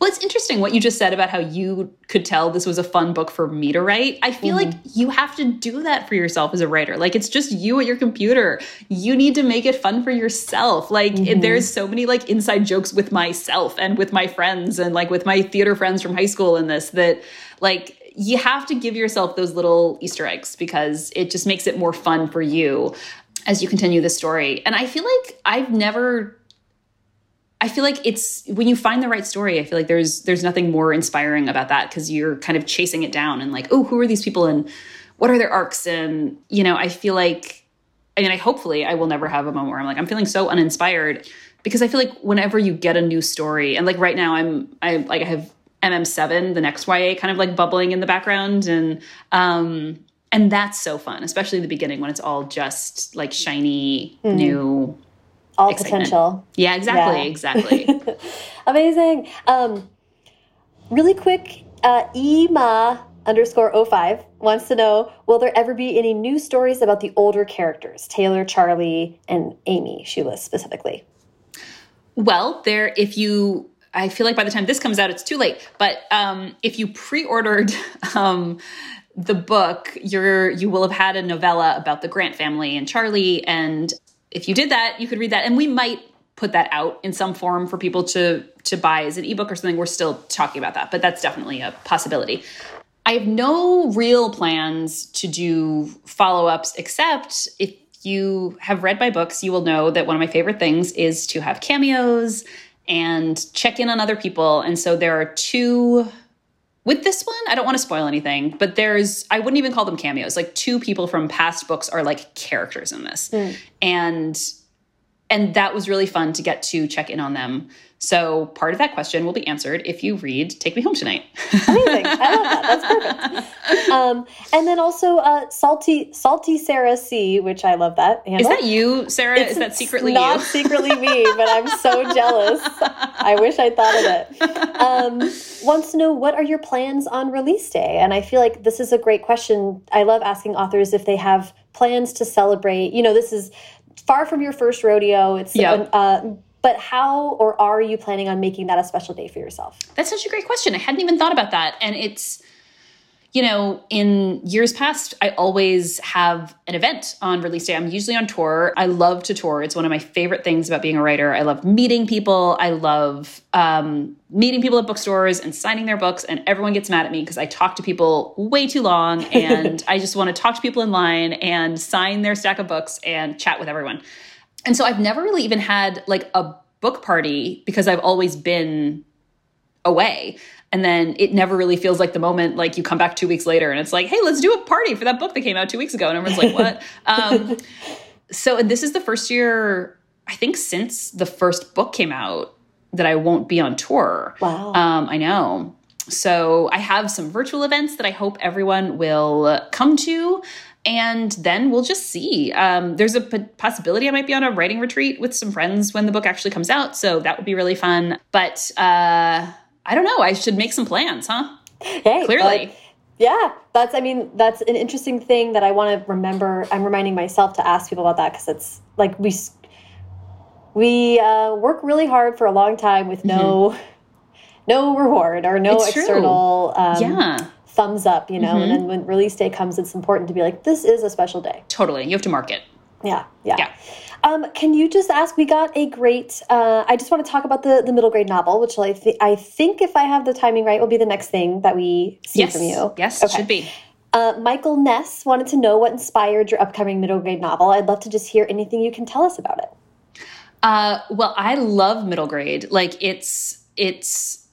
Well, it's interesting what you just said about how you could tell this was a fun book for me to write. I feel like mm-hmm. you have to do that for yourself as a writer. Like it's just you at your computer. You need to make it fun for yourself. Like it- mm-hmm. there's so many like inside jokes with myself and with my friends and like with my theater friends from high school in this that like you have to give yourself those little Easter eggs because it just makes it more fun for you as you continue the story. And I feel like I've never I feel like it's when you find the right story, I feel like there's there's nothing more inspiring about that because you're kind of chasing it down and like, oh, who are these people and what are their arcs? And you know, I feel like I mean, I hopefully I will never have a moment where I'm like, I'm feeling so uninspired because I feel like whenever you get a new story, and like right now I'm I like I have MM7, the next YA kind of like bubbling in the background and um and that's so fun, especially in the beginning when it's all just like shiny, new All Excitement. potential. Yeah, exactly, Yeah. exactly. <laughs> Amazing. Um, really quick, uh, Ema underscore 05 wants to know Will there ever be any new stories about the older characters, Taylor, Charlie, and Amy? She lists specifically. Well, there, if you, I feel like by the time this comes out, it's too late. But um, if you pre-ordered <laughs> um, the book, you're you will have had a novella about the Grant family and Charlie. And if you did that, you could read that, and we might put that out in some form for people to to buy as an ebook or something. We're still talking about that, but that's definitely a possibility. I have no real plans to do follow ups, except if you have read my books, you will know that one of my favorite things is to have cameos and check in on other people. And so there are two. With this one, I don't want to spoil anything, but there's, I wouldn't even call them cameos. Like two people from past books are like characters in this. Hmm. And and that was really fun to get to check in on them. So part of that question will be answered if you read Take Me Home Tonight. Amazing. I love that. That's perfect. <laughs> Um, and then also uh, salty, salty Sarah C, which I love that. Is that you, Sarah? It's Is that secretly not you? secretly me, but I'm so <laughs> jealous. I wish I thought of it. Um, wants to know what are your plans on release day? And I feel like this is a great question. I love asking authors if they have plans to celebrate. You know, this is far from your first rodeo. It's Yeah. uh, but how or are you planning on making that a special day for yourself? That's such a great question. I hadn't even thought about that. And it's, you know, in years past, I always have an event on release day. I'm usually on tour. I love to tour. It's one of my favorite things about being a writer. I love meeting people. I love um, meeting people at bookstores and signing their books. And everyone gets mad at me because I talk to people way too long. <laughs> And I just want to talk to people in line and sign their stack of books and chat with everyone. And so I've never really even had like a book party because I've always been away. And then it never really feels like the moment like you come back two weeks later and it's like, hey, let's do a party for that book that came out two weeks ago. And everyone's like, what? <laughs> um, so this is the first year, I think, since the first book came out that I won't be on tour. Wow. Um, I know. So I have some virtual events that I hope everyone will come to. And then we'll just see. Um, there's a p- possibility I might be on a writing retreat with some friends when the book actually comes out. So that would be really fun. But uh, I don't know. I should make some plans, huh? Hey, Clearly. but- yeah, that's. I mean, that's an interesting thing that I want to remember. I'm reminding myself to ask people about that because it's like we we uh, work really hard for a long time with no <laughs> no reward or no. It's external um, yeah. Thumbs up. You know, and then when release day comes, it's important to be like, this is a special day. totally. You have to mark it. Yeah, yeah. Yeah. Um, can you just ask? We got a great. Uh, I just want to talk about the the middle grade novel, which I, th- I think, if I have the timing right, will be the next thing that we see Yes. from you. Yes, it Okay. should be. Uh, Michael Ness wanted to know what inspired your upcoming middle grade novel. I'd love to just hear anything you can tell us about it. Uh, well, I love middle grade. Like it's it's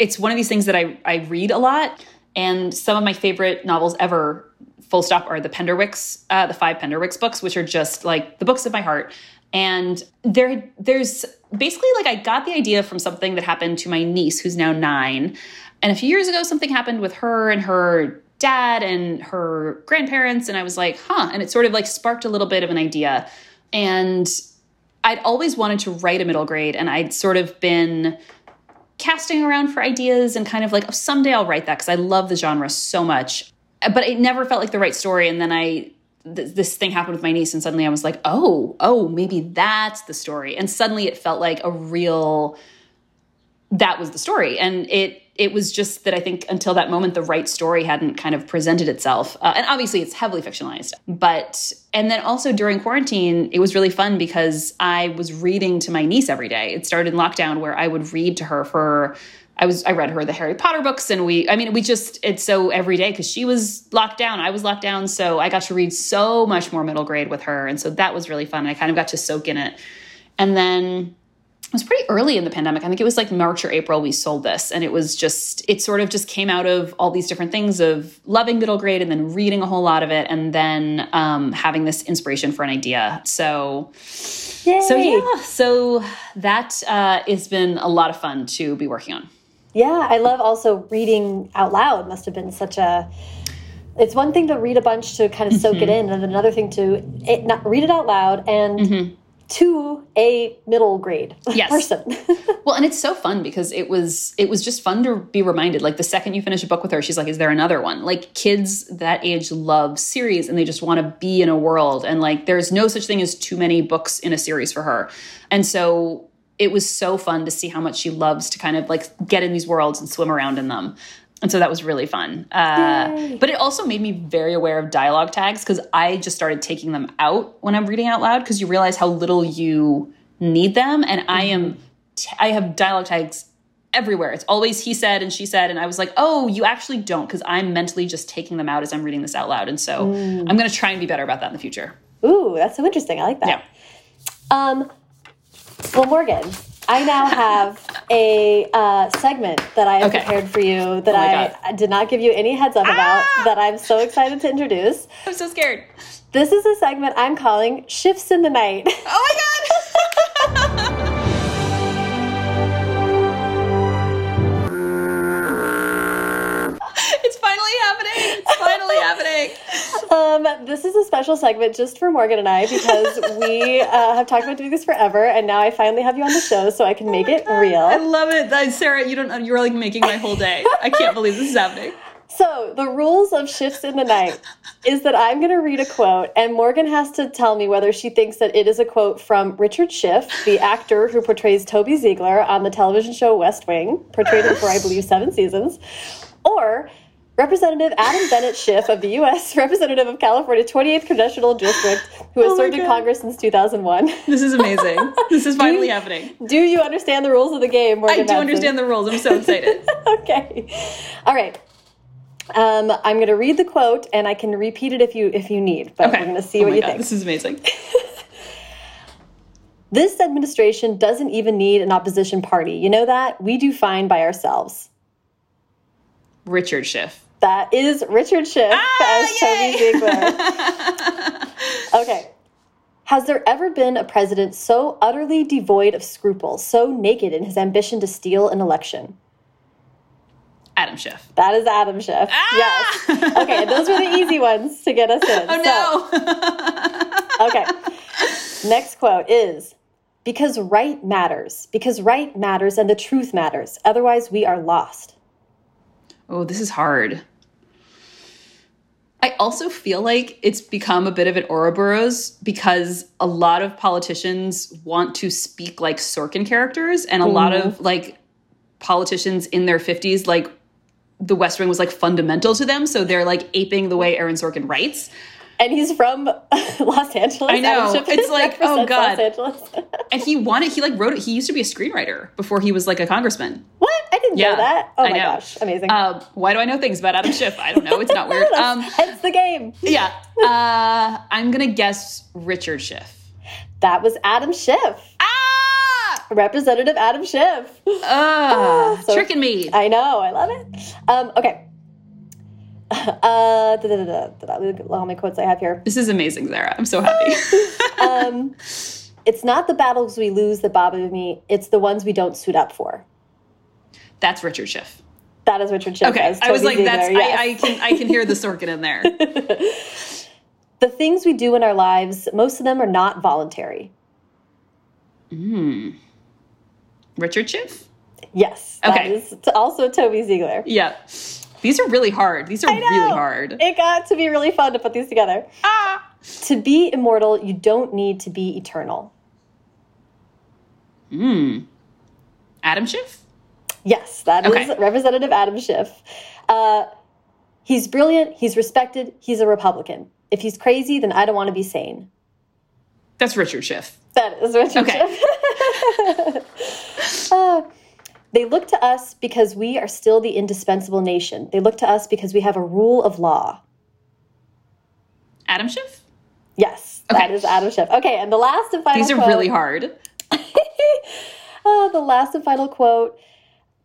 it's one of these things that I I read a lot, and some of my favorite novels ever, full stop, are the Penderwicks, uh, the five Penderwicks books, which are just like the books of my heart. And there, there's basically like I got the idea from something that happened to my niece, who's now nine. And a few years ago, something happened with her and her dad and her grandparents. And I was like, huh. And it sort of like sparked a little bit of an idea. And I'd always wanted to write a middle grade, and I'd sort of been casting around for ideas and kind of like, oh, someday I'll write that because I love the genre so much. But it never felt like the right story. And then I, th this thing happened with my niece, and suddenly I was like, oh, oh, maybe that's the story. And suddenly it felt like a real, that was the story. And it, it was just that I think until that moment, the right story hadn't kind of presented itself. Uh, and obviously, it's heavily fictionalized. But, and then also during quarantine, it was really fun because I was reading to my niece every day. It started in lockdown where I would read to her for. I was I read her the Harry Potter books and we I mean we just it's so every day because she was locked down I was locked down so I got to read so much more middle grade with her and so that was really fun I kind of got to soak in it and then it was pretty early in the pandemic. I think it was like March or April we sold this. And it was just, it sort of just came out of all these different things of loving middle grade and then reading a whole lot of it and then um, having this inspiration for an idea. So, Yay. so yeah, so that uh, has been a lot of fun to be working on. Yeah, I love also reading out loud, must have been such a it's one thing to read a bunch to kind of soak mm -hmm. it mm-hmm. in, and another thing to it, not read it out loud and mm -hmm to a middle grade <laughs> yes. person. <laughs> well, and it's so fun because it was it was just fun to be reminded. Like the second you finish a book with her, she's like, "Is there another one?" Like kids that age love series and they just want to be in a world. And like, there's no such thing as too many books in a series for her. And so it was so fun to see how much she loves to kind of like get in these worlds and swim around in them and so that was really fun. Uh, but it also made me very aware of dialogue tags because I just started taking them out when I'm reading out loud because you realize how little you need them. And I am, mm-hmm. I have dialogue tags everywhere. It's always he said and she said. And I was like, oh, you actually don't because I'm mentally just taking them out as I'm reading this out loud. And so mm. I'm going to try and be better about that in the future. Ooh, that's so interesting. I like that. Yeah. Um, well, Morgan, I now have a uh, segment that I have okay. prepared for you that oh I, did not give you any heads up ah! about that I'm so excited to introduce. I'm so scared. This is a segment I'm calling Schiffs in the Night. Oh <laughs> happening. Um, this is a special segment just for Morgan and I because <laughs> we uh, have talked about doing this forever, and now I finally have you on the show, so I can oh make it God. real. I love it, Sarah. You don't. You're like making my whole day. I can't believe this is happening. So, the rules of Schiffs in the Night is that I'm going to read a quote, and Morgan has to tell me whether she thinks that it is a quote from Richard Schiff, the actor who portrays Toby Ziegler on the television show West Wing, portrayed him for, I believe, seven seasons, or Representative Adam Bennett Schiff of the U.S. <laughs> Representative of California 28th Congressional District, who has oh served God. in Congress since 2001. This is amazing. <laughs> this is finally do, happening. Do you understand the rules of the game? Morgan I do understand the rules. I'm so excited. <laughs> okay. All right. Um, I'm going to read the quote, and I can repeat it if you if you need. But okay. we're going to see oh what you God, think. This is amazing. this administration doesn't even need an opposition party. You know that? We do fine by ourselves. Richard Schiff. That is Richard Schiff ah, as yay! Toby Ziegler. <laughs> okay. Has there ever been a president so utterly devoid of scruples, so naked in his ambition to steal an election? Adam Schiff. That is Adam Schiff. Ah! Yes. Okay, those were the <laughs> easy ones to get us in. Oh no. <laughs> okay. Next quote is because right matters. Because right matters and the truth matters. Otherwise, we are lost. Oh, this is hard. I also feel like it's become a bit of an Ouroboros because a lot of politicians want to speak like Sorkin characters, and a mm. lot of like politicians in their 50s, like the West Wing was like fundamental to them. So they're like aping the way Aaron Sorkin writes and he's from <laughs> Los Angeles. I know. It's like, oh god. <laughs> and he wanted. He like wrote it. He used to be a screenwriter before he was like a congressman. What? I didn't yeah, know that. Oh my know. gosh, amazing. Uh, why do I know things about Adam Schiff? I don't know. It's not weird. <laughs> Um, Hence the game. yeah. Uh, I'm gonna guess Richard Schiff. That was Adam Schiff. Ah! Representative Adam Schiff. Uh, ah, so, tricking me. I know. I love it. Um, okay. Uh, da, da, da, da, Look at how many quotes I have here. This is amazing, Sarah. I'm so happy. <laughs> <laughs> um, it's not the battles we lose that bother me. It's the ones we don't suit up for. That's Richard Schiff. That is Richard Schiff. Okay, I was like, that's Ziegler, I, I can I can hear the Sorkin in there. <laughs> the things we do in our lives, most of them are not voluntary. Hmm. Richard Schiff? Yes. Okay. is also Toby Ziegler. Yeah. These are really hard. These are really hard. It got to be really fun to put these together. ah. To be immortal, you don't need to be eternal. Hmm. Adam Schiff? Yes, that is Okay. Representative Adam Schiff. Uh, he's brilliant, he's respected, he's a Republican. If he's crazy, then I don't want to be sane. That's Richard Schiff. That is Richard Okay. Schiff. <laughs> Uh, they look to us because we are still the indispensable nation. They look to us because we have a rule of law. Adam Schiff? Yes, that Okay. is Adam Schiff. Okay, and the last and final These are quote, really hard. Ah, <laughs> the last and final quote.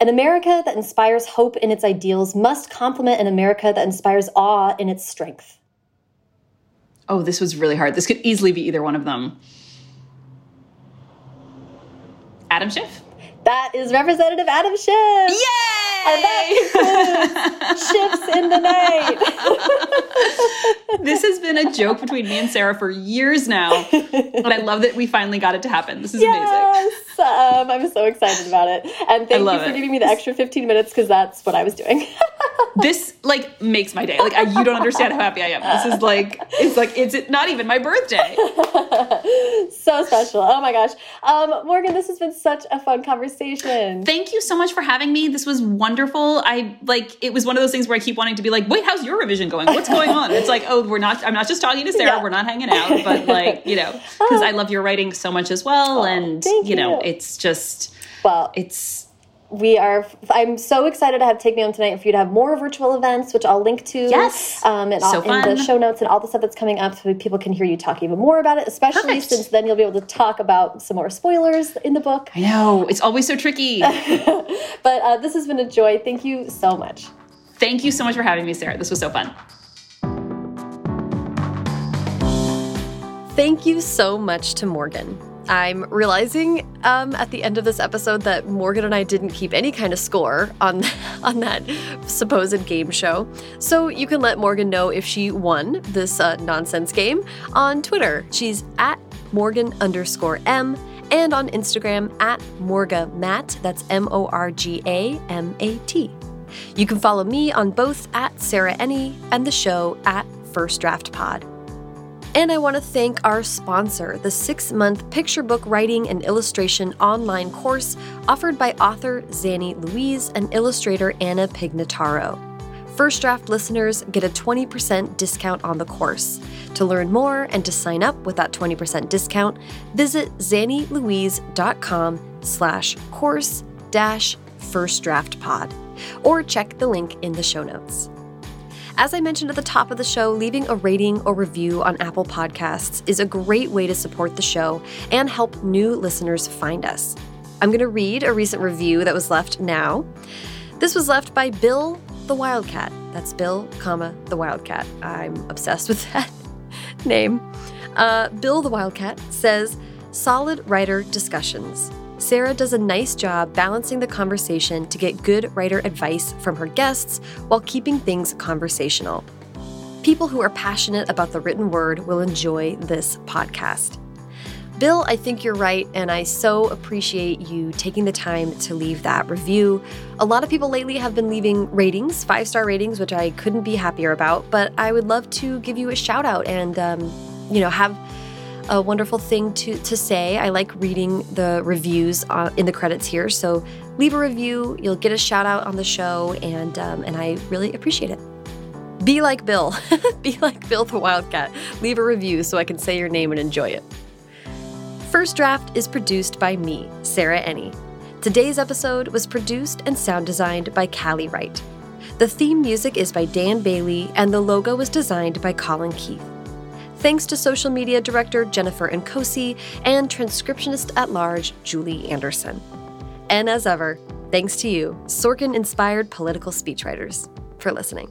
An America that inspires hope in its ideals must complement an America that inspires awe in its strength. Oh, this was really hard. This could easily be either one of them. Adam Schiff? That is Representative Adam Schiff. And that <laughs> Schiffs in the night. <laughs> this has been a joke between me and Sarah for years now. But I love that we finally got it to happen. This is amazing. yes. Um, I'm so excited about it. And thank you for it. giving me the extra 15 minutes because that's what I was doing. <laughs> This like makes my day. Like I, you don't understand how happy I am. This is like it's like it's not even my birthday. so special. Oh my gosh. Um, Morgan, this has been such a fun conversation. Thank you so much for having me. This was wonderful. I like it was one of those things where I keep wanting to be like, wait, how's your revision going? What's going on? It's like, oh, we're not. I'm not just talking to Sarah. Yeah. We're not hanging out, but like you know, <laughs> oh. because I love your writing so much as well, oh, and thank you know, you. it's just well, it's we are i'm so excited to have take me home tonight and for you to have more virtual events which i'll link to Yes. um, and So all, in the show notes and all the stuff that's coming up so people can hear you talk even more about it especially Perfect. since then you'll be able to talk about some more spoilers in the book I know it's always so tricky. <laughs> but uh, this has been a joy thank you so much Thank you so much for having me, Sarah. This was so fun. Thank you so much to Morgan. I'm realizing um, at the end of this episode that Morgan and I didn't keep any kind of score on <laughs> on that supposed game show. So you can let Morgan know if she won this uh, nonsense game on Twitter. She's at Morgan underscore M and on Instagram at Morga Matt. That's M O R G A M A T. You can follow me on both at Sarah Enni and the show at First Draft Pod. And I want to thank our sponsor, the six month picture book writing and illustration online course offered by author Zanni Louise and illustrator Anna Pignataro. First draft listeners get a 20% discount on the course. To learn more and to sign up with that 20% discount, visit zannilouise.com slash course dash first draft pod or check the link in the show notes. As I mentioned at the top of the show, leaving a rating or review on Apple Podcasts is a great way to support the show and help new listeners find us. I'm going to read a recent review that was left now. This was left by Bill the Wildcat. That's Bill, comma, the Wildcat. I'm obsessed with <laughs> that name. Uh, Bill the Wildcat says, solid writer discussions. Sarah does a nice job balancing the conversation to get good writer advice from her guests while keeping things conversational. People who are passionate about the written word will enjoy this podcast. Bill, I think you're right, and I so appreciate you taking the time to leave that review. A lot of people lately have been leaving ratings, five star ratings, which I couldn't be happier about, but I would love to give you a shout out and, um, you know, have a wonderful thing to, to say. I like reading the reviews uh, in the credits here, so leave a review. You'll get a shout out on the show, and, um, and I really appreciate it. Be like Bill. <laughs> Be like Bill the Wildcat. Leave a review so I can say your name and enjoy it. First Draft is produced by me, Sarah Enni. Today's episode was produced and sound designed by Callie Wright. The theme music is by Dan Bailey, and the logo was designed by Colin Keith. Thanks to social media director Jennifer Nkosi and transcriptionist at large Julie Anderson. And as ever, thanks to you, Sorkin inspired political speechwriters, for listening.